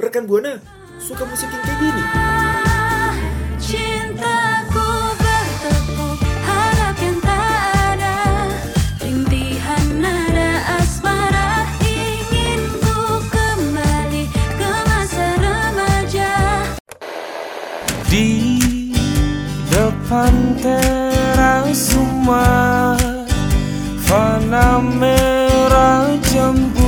Rekan Buana suka musik yang kayak gini. Cintaku bertepuk harap yang tak ada. Rintihan nada asmara Ingin ku kembali ke masa remaja. Di depan teras rumah Fana merah jambu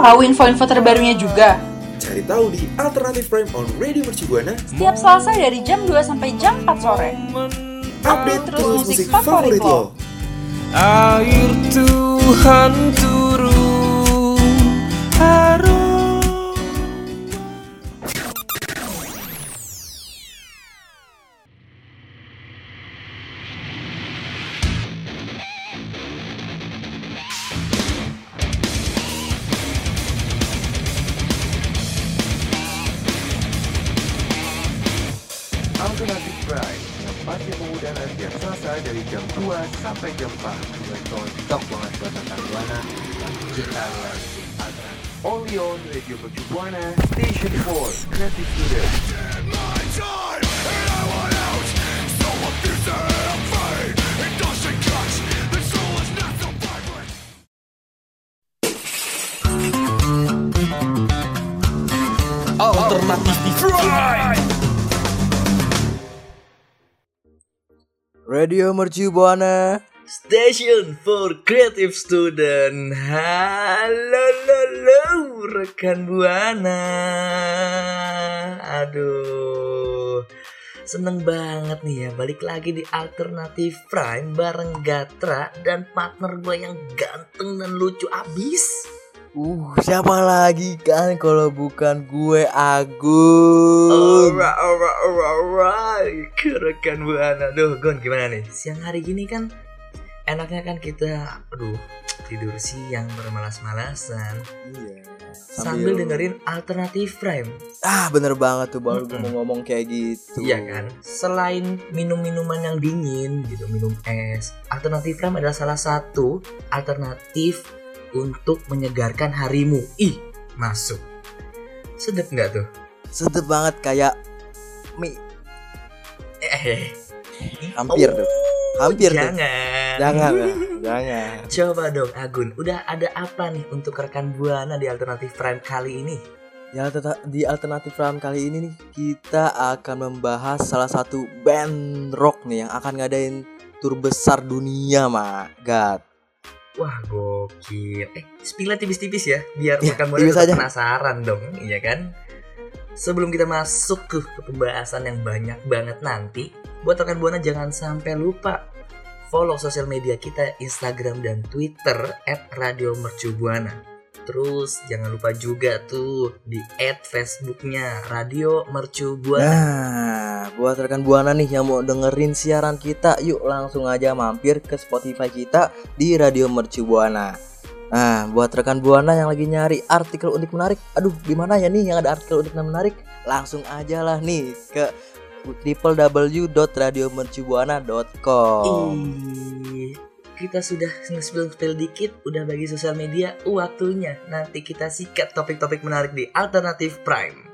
tahu info-info terbarunya juga? Cari tahu di Alternative Prime on Radio Mercu Buana. Setiap Selasa dari jam 2 sampai jam 4 sore. Update terus terus musik musik favorit favorit lo. Air Tuhan turun Radio Mercu Buana. Station for Creative Student. Halo, halo, halo, rekan buana. Aduh, seneng banget nih ya balik lagi di Alternative Prime bareng Gatra dan partner gue yang ganteng dan lucu abis. Uh, siapa lagi kan kalau bukan gue Agung. Alright, alright, alright, alright. Rekan buana. Duh, Gon gimana nih? Siang hari gini kan enaknya kan kita, aduh, tidur siang bermalas-malasan. Iya. sambil dengerin alternatif prime Ah, bener banget tuh baru Mm-mm. mau ngomong kayak gitu. iya kan selain minum minuman yang dingin gitu minum es alternatif prime adalah salah satu alternatif untuk menyegarkan harimu ih masuk sedep nggak tuh Sedep banget kayak mie. eh Hampir Oh, tuh. Hampir tuh. jangan Jangan, ya. jangan. coba dong Agun udah ada apa nih untuk rekan buana di alternatif prime kali ini alterna- di alternatif Ram kali ini nih kita akan membahas salah satu band rock nih yang akan ngadain tur besar dunia, Mak. God. Wah gokil. Eh spill tipis-tipis ya Biar Ya, rekan aja. penasaran dong Iya kan? Sebelum kita masuk ke, ke pembahasan yang banyak banget nanti Buat rekan buana jangan sampai lupa Follow sosial media kita Instagram dan Twitter At Radio Mercubuana Terus jangan lupa juga tuh di add Facebooknya Radio Mercubuana Nah, buat rekan Buana nih yang mau dengerin siaran kita, yuk langsung aja mampir ke Spotify kita di Radio Mercu Buana. Nah, buat rekan Buana yang lagi nyari artikel unik menarik, aduh di mana ya nih yang ada artikel unik dan menarik? Langsung aja lah nih ke www.radiomercubuana.com. Ih, kita sudah spill-spill dikit, udah bagi sosial media, waktunya nanti kita sikat topik-topik menarik di Alternative Prime.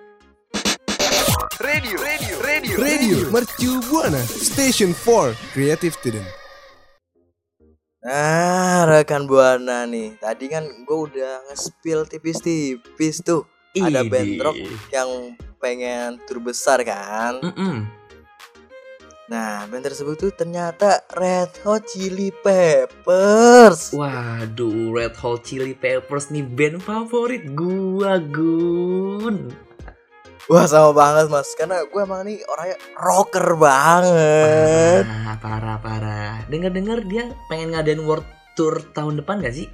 Radio Radio Radio Radio Mercu Buana Station 4 Creative Student Nah, rekan Buana nih, tadi kan gue udah nge-spill tipis-tipis tuh. Ada band rock yang pengen tur besar kan. Mm-mm. Nah, band tersebut tuh ternyata Red Hot Chili Peppers. Waduh, Red Hot Chili Peppers nih band favorit gua, Gun. Wah, sama banget mas, karena gue emang nih orangnya rocker banget. Parah, parah, parah. Dengar-dengar dia pengen ngadain world tour tahun depan gak sih?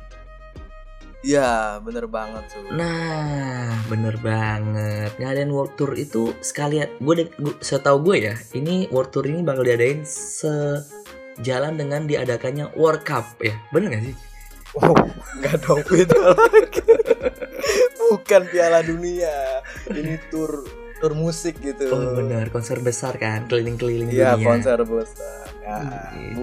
Iya, bener banget tuh. Nah, bener banget. Ngadain world tour itu sekalian gue setahu gue ya, ini world tour ini bakal diadain sejalan dengan diadakannya World Cup ya. Bener gak sih? Wow, nggak dong beda lagi. Bukan Piala Dunia, ini tur tur musik gitu. Oh bener, konser besar kan, keliling-keliling Iya, dunia. konser besar. Ya,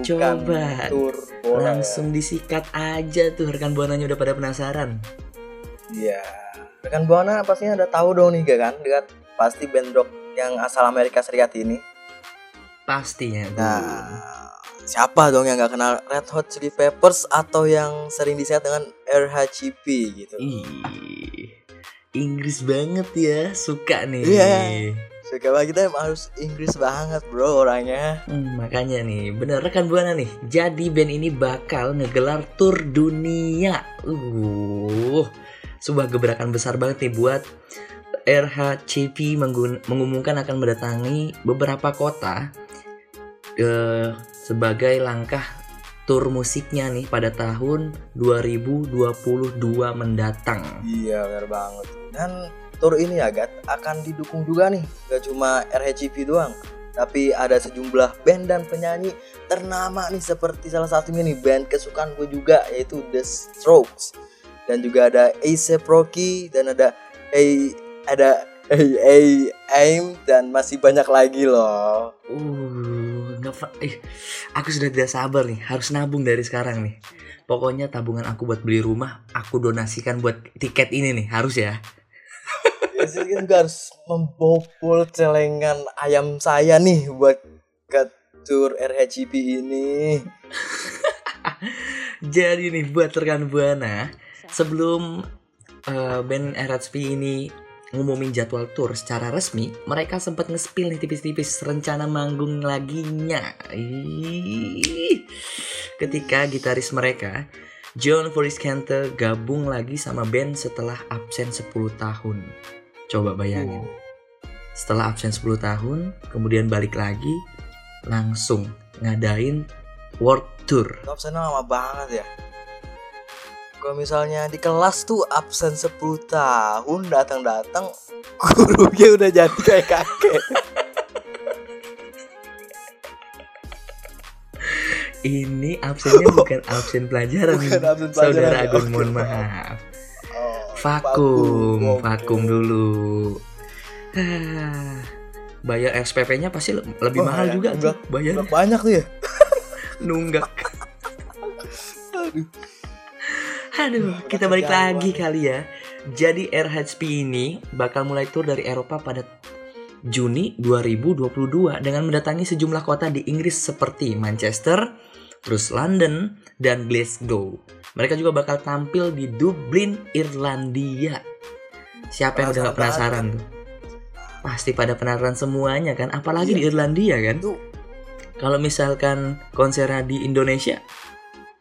coba. tur bola. Langsung disikat aja tuh rekan buananya udah pada penasaran. Iya. Rekan Buana pastinya udah tahu dong nih kan? Dengan pasti band rock yang asal Amerika Serikat ini. Pastinya. Nah, siapa dong yang nggak kenal Red Hot Chili Peppers atau yang sering disebut dengan RHCP gitu? Ih, Inggris banget ya, suka nih. Iya. Suka banget kita emang harus Inggris banget bro orangnya. Hmm, makanya nih, bener rekan buana nih. Jadi band ini bakal ngegelar tour dunia. Uh, sebuah gebrakan besar banget nih buat RHCP mengumumkan akan mendatangi beberapa kota eh, sebagai langkah tur musiknya nih pada tahun 2022 mendatang. Iya benar banget. Dan tour ini ya Gat akan didukung juga nih gak cuma RHCP doang tapi ada sejumlah band dan penyanyi ternama nih seperti salah satunya nih band kesukaan gue juga yaitu The Strokes dan juga ada A$AP Rocky dan ada A ada A Aim dan masih banyak lagi loh. Uh, fa- eh, aku sudah tidak sabar nih, harus nabung dari sekarang nih. Pokoknya tabungan aku buat beli rumah, aku donasikan buat tiket ini nih, harus ya. Ya sih kan juga harus membobol celengan ayam saya nih buat ke tour RHCP ini. Jadi nih buat rekan buana, sebelum eh, band RHP ini ngumumin jadwal tour secara resmi, mereka sempat nge-spill nih tipis-tipis rencana manggung laginya. Ih. Ketika gitaris mereka, John Frusciante gabung lagi sama band setelah absen 10 tahun. Coba bayangin. Setelah absen 10 tahun, kemudian balik lagi, langsung ngadain world tour. Itu absennya lama banget ya. Kalau misalnya di kelas tuh absen 10 tahun datang-datang gurunya udah jadi kayak kakek. Ini absennya bukan absen pelajaran, Bukan absen saudara pelajaran, Agun. oke. Mohon maaf. Oh, Vakum, oke. vakum dulu. Bayar SPP-nya pasti le- lebih Wah, mahal ya, juga tuh nunggak. bayar Udah banyak tuh ya. nunggak. Aduh. Aduh, kita balik lagi kali ya. Jadi RHP ini bakal mulai tour dari Eropa pada Juni 2022 dengan mendatangi sejumlah kota di Inggris seperti Manchester, terus London, dan Glasgow. Mereka juga bakal tampil di Dublin, Irlandia. Siapa yang udah Penasaran tuh? Pasti pada penasaran semuanya kan, apalagi di Irlandia kan. Kalau misalkan konsernya di Indonesia,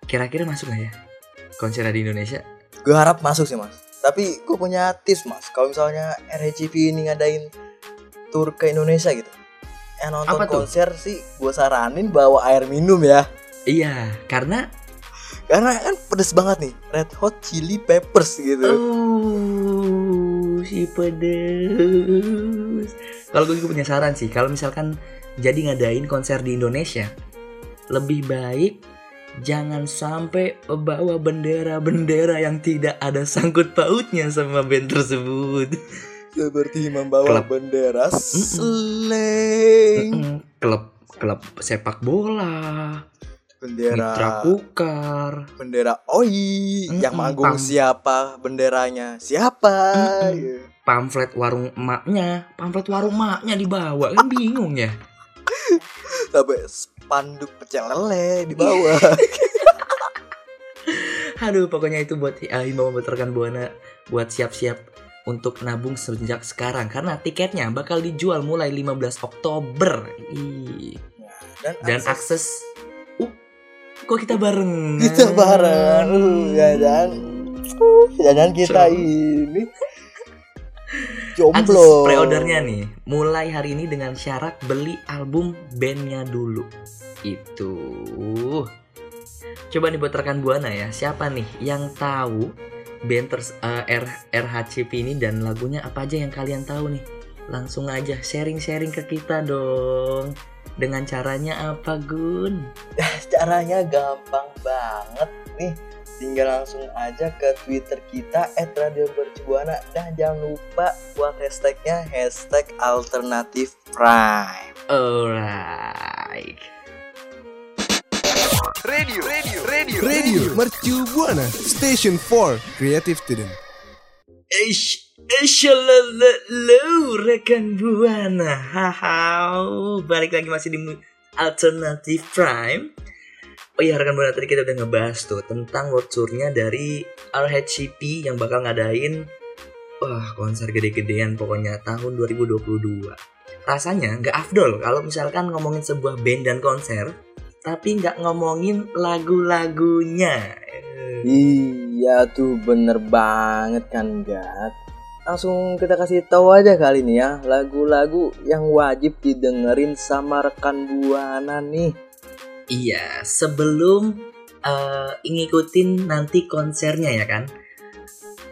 kira-kira masuk gak ya? Konsernya di Indonesia? gue harap masuk sih mas. Tapi gue punya tips mas. Kalau misalnya RHCP ini ngadain tour ke Indonesia gitu. Yang nonton Apa tuh? konser sih gue saranin bawa air minum ya. Iya, karena Karena kan pedes banget nih. Red Hot Chili Peppers gitu. Oh, si pedes. Kalau gue juga punya saran sih, kalau misalkan jadi ngadain konser di Indonesia, lebih baik jangan sampai bawa bendera-bendera yang tidak ada sangkut pautnya sama band tersebut. Seperti membawa Klub. bendera seleng. Mm-mm, Klub klub sepak bola, Bendera mitra kukar, bendera OI yang Mm-mm, manggung siapa benderanya siapa gitu. pamflet warung emaknya, pamflet warung emaknya dibawa kan bingung ya. sampai spanduk pecel lele di bawah Aduh, pokoknya itu buat uh, himbauan buat rekan buana buat siap-siap untuk nabung sejak sekarang karena tiketnya bakal dijual mulai 15 Oktober. Ih. dan, Dan akses uh kok kita bareng? kita bareng uh, ya dan jangan kita ini Akses jomblo pre-ordernya nih mulai hari ini dengan syarat beli album bandnya dulu. Itu. Coba nih buat rekan buana ya, siapa nih yang tahu band ters- eh, R RHCP ini dan lagunya apa aja yang kalian tahu nih? Langsung aja sharing-sharing ke kita dong. Dengan caranya apa, Gun? caranya gampang banget nih tinggal langsung aja ke twitter kita @radiomercubuana dan jangan lupa buat hashtagnya hashtag alternatif prime Alright. Radio, radio, radio, radio. Mercu Buana Station for Creative Student. Eish, Eshalalalu rekan buana Hahau Balik lagi masih di Alternative Prime. Oh iya rekan buana tadi kita udah ngebahas tuh Tentang world dari RHCP Yang bakal ngadain Wah konser gede-gedean pokoknya tahun 2022 Rasanya nggak afdol kalau misalkan ngomongin sebuah band dan konser Tapi nggak ngomongin lagu-lagunya. Eh, Iya tuh bener banget kan Gat Langsung kita kasih tahu aja kali ini ya Lagu-lagu yang wajib didengerin sama rekan Buana nih Iya, sebelum eh, ngikutin nanti konsernya ya kan,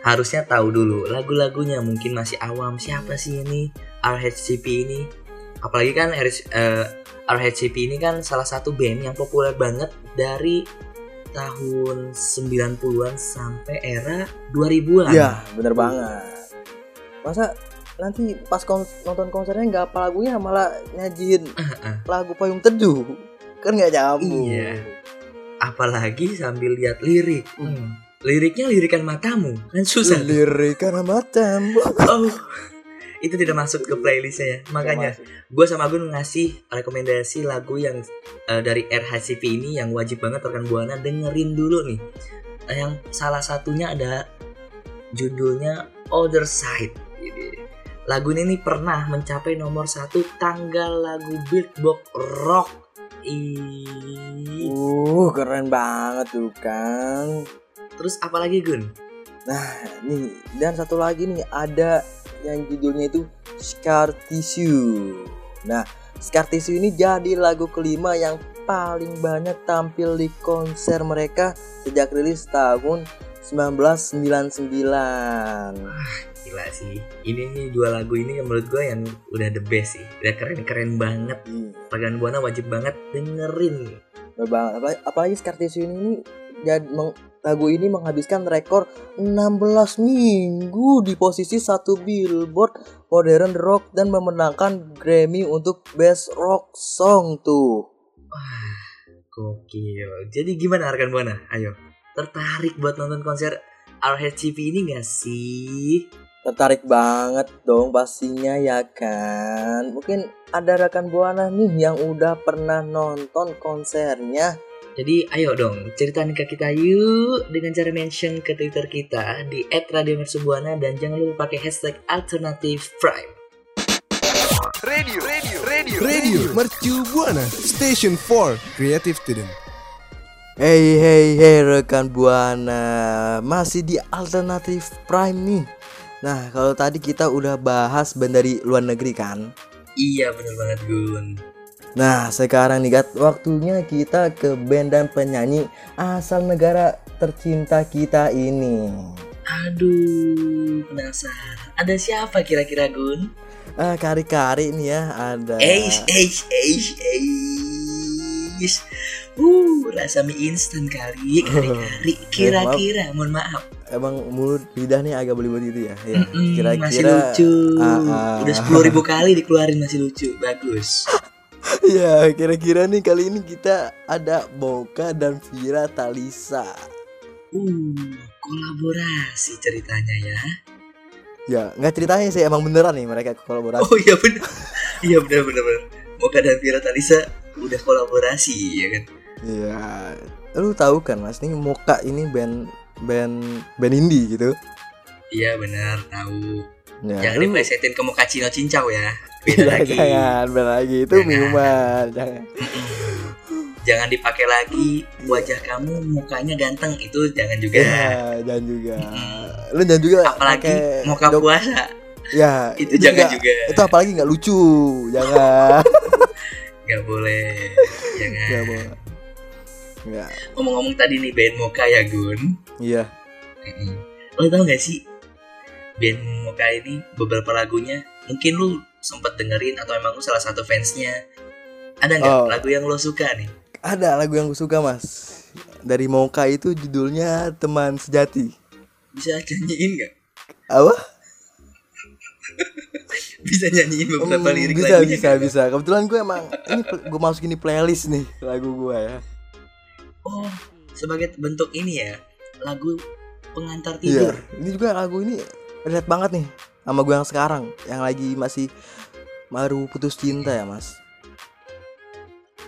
harusnya tahu dulu lagu-lagunya. Mungkin masih awam siapa sih ini RHCP ini. Apalagi kan RH, eh, RHCP ini kan salah satu band yang populer banget dari tahun 90-an sampai era 2000-an. Iya bener banget Masa nanti pas kon- nonton konsernya nggak apa lagunya malah nyajiin lagu payung teduh kan nggak nyambung Iya. Apalagi sambil lihat lirik. Hmm. Liriknya lirikan matamu kan susah. lirikan matamu Oh, itu tidak masuk ke playlistnya ya. Makanya gue sama Gun ngasih rekomendasi lagu yang eh, dari RHCP ini yang wajib banget rekan buana dengerin dulu nih. Yang salah satunya ada judulnya Other Side. Lagu ini nih pernah mencapai nomor satu tanggal lagu Billboard Rock. Ih. Uh keren banget tuh kan Terus apalagi Gun? Nih, dan satu lagi nih ada yang judulnya itu Scar Tissue. Nah, Scar Tissue ini jadi lagu kelima yang paling banyak tampil di konser mereka sejak rilis tahun 1999. Gila sih. Ini nih dua lagu ini yang menurut gue yang udah the best sih. Udah keren-keren banget. Rekan Buana wajib banget dengerin. Bener banget. Apalagi, Scar Tissue ini jadi meng- lagu ini menghabiskan rekor 16 minggu di posisi satu Billboard Modern Rock dan memenangkan Grammy untuk Best Rock Song tuh. Wah, gokil. Jadi gimana rekan Buana? Ayo, tertarik buat nonton konser RHCP ini gak sih? Tertarik banget dong pastinya ya kan. Mungkin ada rekan buana nih yang udah pernah nonton konsernya. Jadi ayo dong ceritain ke kita yuk dengan cara mention ke Twitter kita di @radiomercubuana dan jangan lupa pakai hashtag alternative prime. Radio, radio, radio, radio. Mercu Buana Station for Creative Student. Hey hey hey rekan buana, masih di alternatif prime nih. Nah kalau tadi kita udah bahas band dari luar negeri kan. Iya bener banget Gun. Nah sekarang nih Gat, waktunya kita ke band dan penyanyi asal negara tercinta kita ini. Aduh, penasaran. Ada siapa kira-kira Gun? Ah kari-kari nih ya ada. Eish, eish, eish, eish. Uh, rasa mie instan kali, kari-kari. Kira-kira, mohon maaf. Emang mulut lidah nih agak belibet gitu ya. Ya, kira-kira masih lucu. Ah, ah. Udah sepuluh ribu kali dikeluarin masih lucu. Bagus. Ya, kira-kira nih kali ini kita ada Boka dan Vira Talisa. Uh, kolaborasi ceritanya ya. Ya, nggak ceritanya sih emang beneran nih mereka kolaborasi. Oh iya bener. iya bener bener bener. Moka dan Vira Talisa udah kolaborasi ya kan. Iya. Lu tahu kan Mas, nih Moka ini band band band indie gitu. Iya benar tahu. Ya, Jangan diplesetin ke Moka Cino Cincau ya. Beda lagi. Jangan, beda lagi. Itu Jangan. minuman, jangan. Jangan dipakai lagi wajah kamu mukanya ganteng itu jangan juga. Ya, jangan juga. Lu jangan juga Apalagi pakai Moka dok- puasa. Ya, Itu jangan nggak- juga. Itu apalagi nggak lucu. Jangan. Gak boleh. Jangan. Nggak boleh. Ya, Ngomong-ngomong tadi nih band Moka ya Gun. iya. Lo tau gak sih band Moka ini beberapa lagunya mungkin lu sempat dengerin atau emang lu salah satu fansnya ada nggak Oh. lagu yang lo suka nih Ada lagu yang gue suka, Mas. Dari Moka itu judulnya Teman Sejati. bisa nyanyiin nggak Apa? bisa nyanyiin beberapa Hmm, lirik bisa lagunya bisa nggak? bisa kebetulan gue emang ini gue masukin di playlist nih lagu gue ya oh sebagai bentuk ini ya lagu pengantar iya tidur ini juga lagu ini relate banget nih sama gue yang sekarang yang lagi masih baru putus cinta ya mas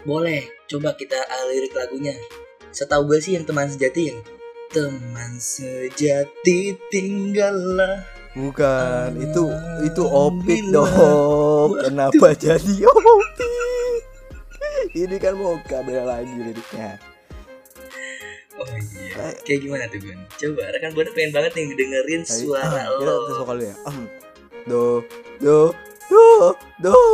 Boleh, coba kita uh, lirik lagunya. Setahu gue sih yang teman sejati yang teman sejati tinggallah. bukan itu itu opik dong kenapa jadi opik ini kan moka beda lagi liriknya iya. Kayak gimana tuh Gun? Coba rekan buana pengen banget nih dengerin suara ah, kita lo. vokal dulu ya do do do do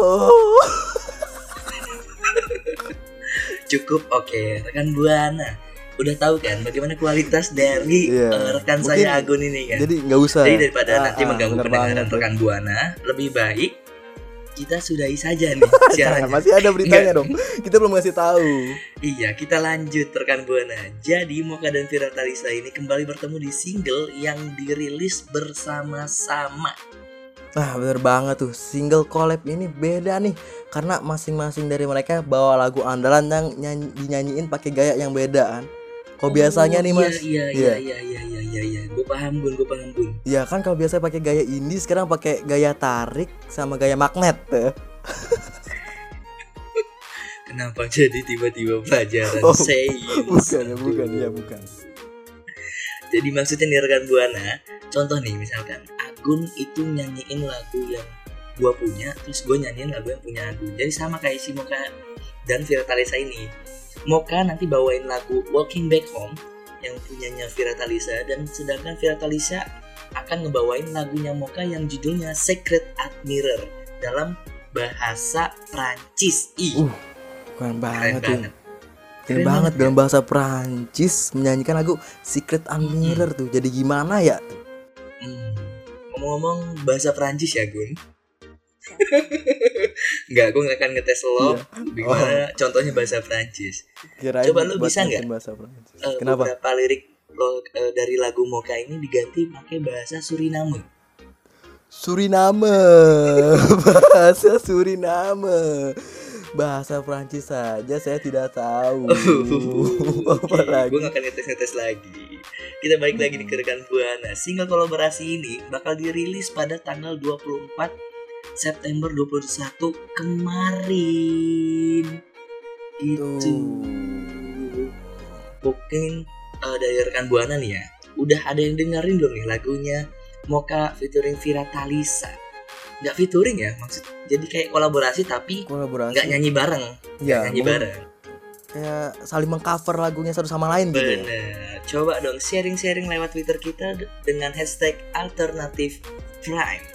Cukup oke, rekan buana. Udah tahu kan bagaimana kualitas dari Iya. uh, rekan Mungkin- saya Agun ini kan? jadi nggak usah Jadi daripada Ah, nanti ah, mengganggu pendengaran rekan buana, lebih baik kita sudahi saja nih Jangan, siarannya. masih ada beritanya Nggak. dong kita belum ngasih tahu Iya, kita lanjut rekan buana. Jadi Moka dan Vira Talisa ini kembali bertemu di single yang dirilis bersama-sama. Nah bener banget tuh single collab ini beda nih Karena masing-masing dari mereka bawa lagu andalan yang nyanyi, dinyanyiin pakai gaya yang beda kan Kok biasanya nih mas Iya, iya, iya, iya, iya, iya, iya. Gue paham Gun, gue paham Gun. Ya kan kalau biasa pakai gaya indie sekarang pakai gaya tarik sama gaya magnet Kenapa jadi tiba-tiba pelajaran Oh, sains? Bukan ya bukan ya bukan Jadi maksudnya nih rekan buana, contoh nih misalkan Agun itu nyanyiin lagu yang gua punya, terus gue nyanyiin lagu yang punya Agun. Jadi sama kayak si Moka dan Vira ini. Moka nanti bawain lagu Walking Back Home yang punyanya Vira Talisa dan sedangkan Vira Talisa akan ngebawain lagunya Moka yang judulnya Secret Admirer dalam bahasa Prancis. Ih, Uh, Keren keren banget tuh banget. Keren Keren banget dalam bahasa Perancis menyanyikan lagu Secret Admirer tuh Jadi gimana ya Hmm. Ngomong-ngomong bahasa Perancis ya Gun Enggak, gue gak akan ngetes lo. Iya. Gimana contohnya bahasa Perancis Kirain Coba lu buat bisa nggak? Eh, Kenapa? Beberapa lirik lo eh, dari lagu Moka ini diganti pakai bahasa Suriname. Suriname. Bahasa Suriname. Bahasa Prancis saja saya tidak tahu. Apalagi Gue gak akan ngetes-ngetes lagi. Kita balik lagi nih ke rekan Buana. Single kolaborasi ini bakal dirilis pada tanggal 24 September 21 kemarin. Itu. Mungkin eh, dari rekan Buana nih ya. Udah ada yang dengerin belum nih lagunya? Moka featuring Vira Talisa. Gak featuring ya maksud Jadi kayak kolaborasi tapi kolaborasi. nggak nyanyi bareng. Ya nyanyi mungkin bareng. kayak saling mengcover lagunya satu sama lain gitu ya. Bener. Coba dong sharing-sharing lewat Twitter kita dengan hashtag alternatif prime.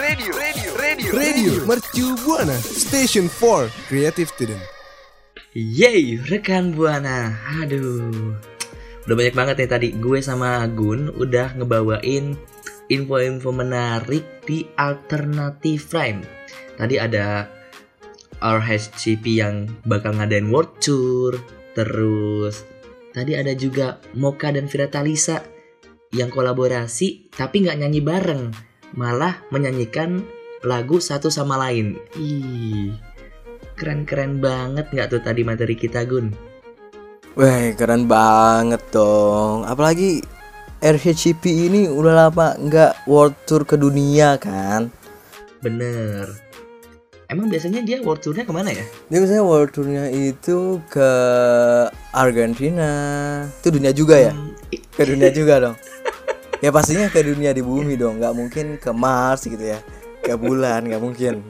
Radio, radio, radio, Radio Mercu Buana Station 4 Creative Student Yeay, rekan buana. Aduh. Udah banyak banget nih tadi gue sama Agun udah ngebawain info-info menarik di alternatif prime. Tadi ada RHCP yang bakal ngadain world tour. Terus tadi ada juga Moka dan Vira Talisa yang kolaborasi tapi nggak nyanyi bareng, malah menyanyikan lagu satu sama lain. Ih, keren-keren banget nggak tuh tadi materi kita Gun? Wah keren banget dong apalagi RHCP ini udah lama nggak world tour ke dunia kan Bener. Emang biasanya dia world tournya ke mana ya? dia biasanya world tournya itu ke Argentina itu dunia juga ya Hmm, ke dunia juga dong ya pastinya ke dunia di bumi dong nggak mungkin ke Mars gitu ya ke bulan nggak mungkin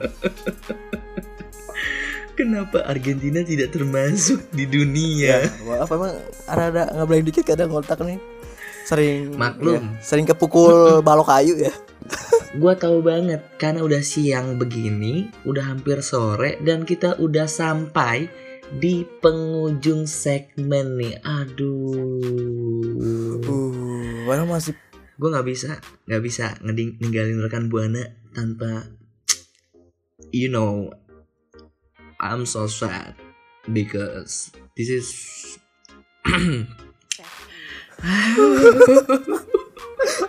Kenapa Argentina tidak termasuk di ya dunia? maaf emang ada nggak dikit kadang ngotak nih sering Maklum. ya, sering kepukul balok kayu ya Gua tahu banget karena udah siang begini, udah hampir sore dan kita udah sampai di penghujung segmen nih. Aduh. uh padahal masih gue nggak bisa nggak bisa ngeding ninggalin rekan buana tanpa you know I'm so sad because this is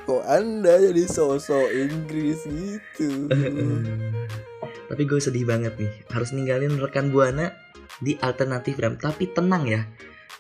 kok anda jadi sosok Inggris gitu tapi gue sedih banget nih harus ninggalin rekan buana di alternatif ram tapi tenang ya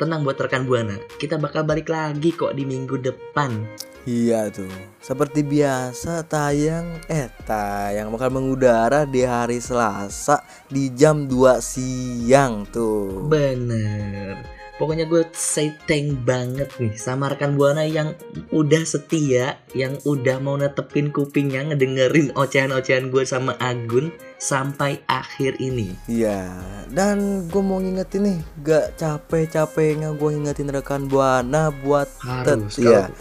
Tenang buat rekan Buana, kita bakal balik lagi kok di minggu depan. Iya tuh, seperti biasa tayang eh tayang bakal mengudara di hari Selasa di jam 2 siang tuh. Bener. Pokoknya gue say thank banget nih sama rekan Buana yang udah setia, yang udah mau netepin kupingnya ngedengerin ocehan-ocehan gue sama Agun sampai akhir ini. Iya, dan gue mau ngingetin nih, gak capek-capeknya gue ngingetin rekan Buana buat Harus, tet- iya, kalau-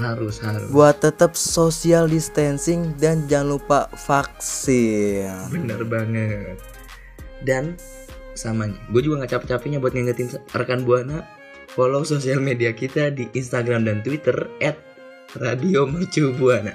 harus, harus. buat tetap social distancing dan jangan lupa vaksin. Bener banget. Dan sama nih, gue juga nggak capek-capeknya buat ngingetin rekan Buana follow sosial media kita di Instagram dan Twitter @radio Mercu Buana.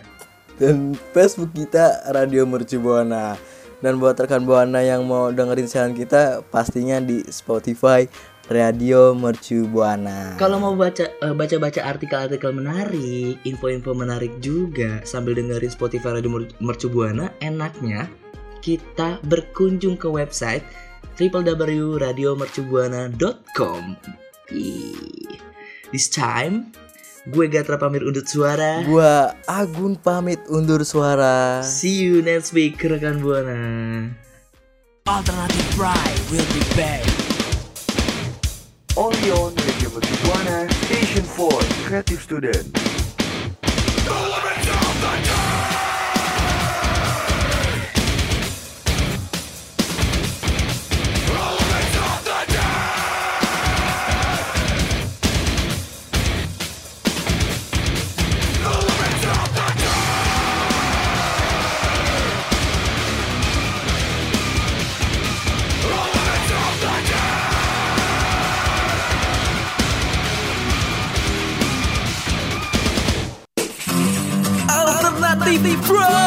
Dan Facebook kita Radio Mercu Buana. Dan buat rekan Buana yang mau dengerin siaran kita pastinya di Spotify Radio Mercu Buana. Kalau mau baca eh, baca-baca artikel-artikel menarik, info-info menarik juga sambil dengerin Spotify Radio Mer- Mercu Buana, enaknya kita berkunjung ke website www.radiomercubuana.com. This time, gue Gatra pamit undur suara. Gua Agun pamit undur suara. See you next week, rekan Buana. Alternative Pride will be back. Only on Radio Buana, Station for Creative Student. Alternative Pride.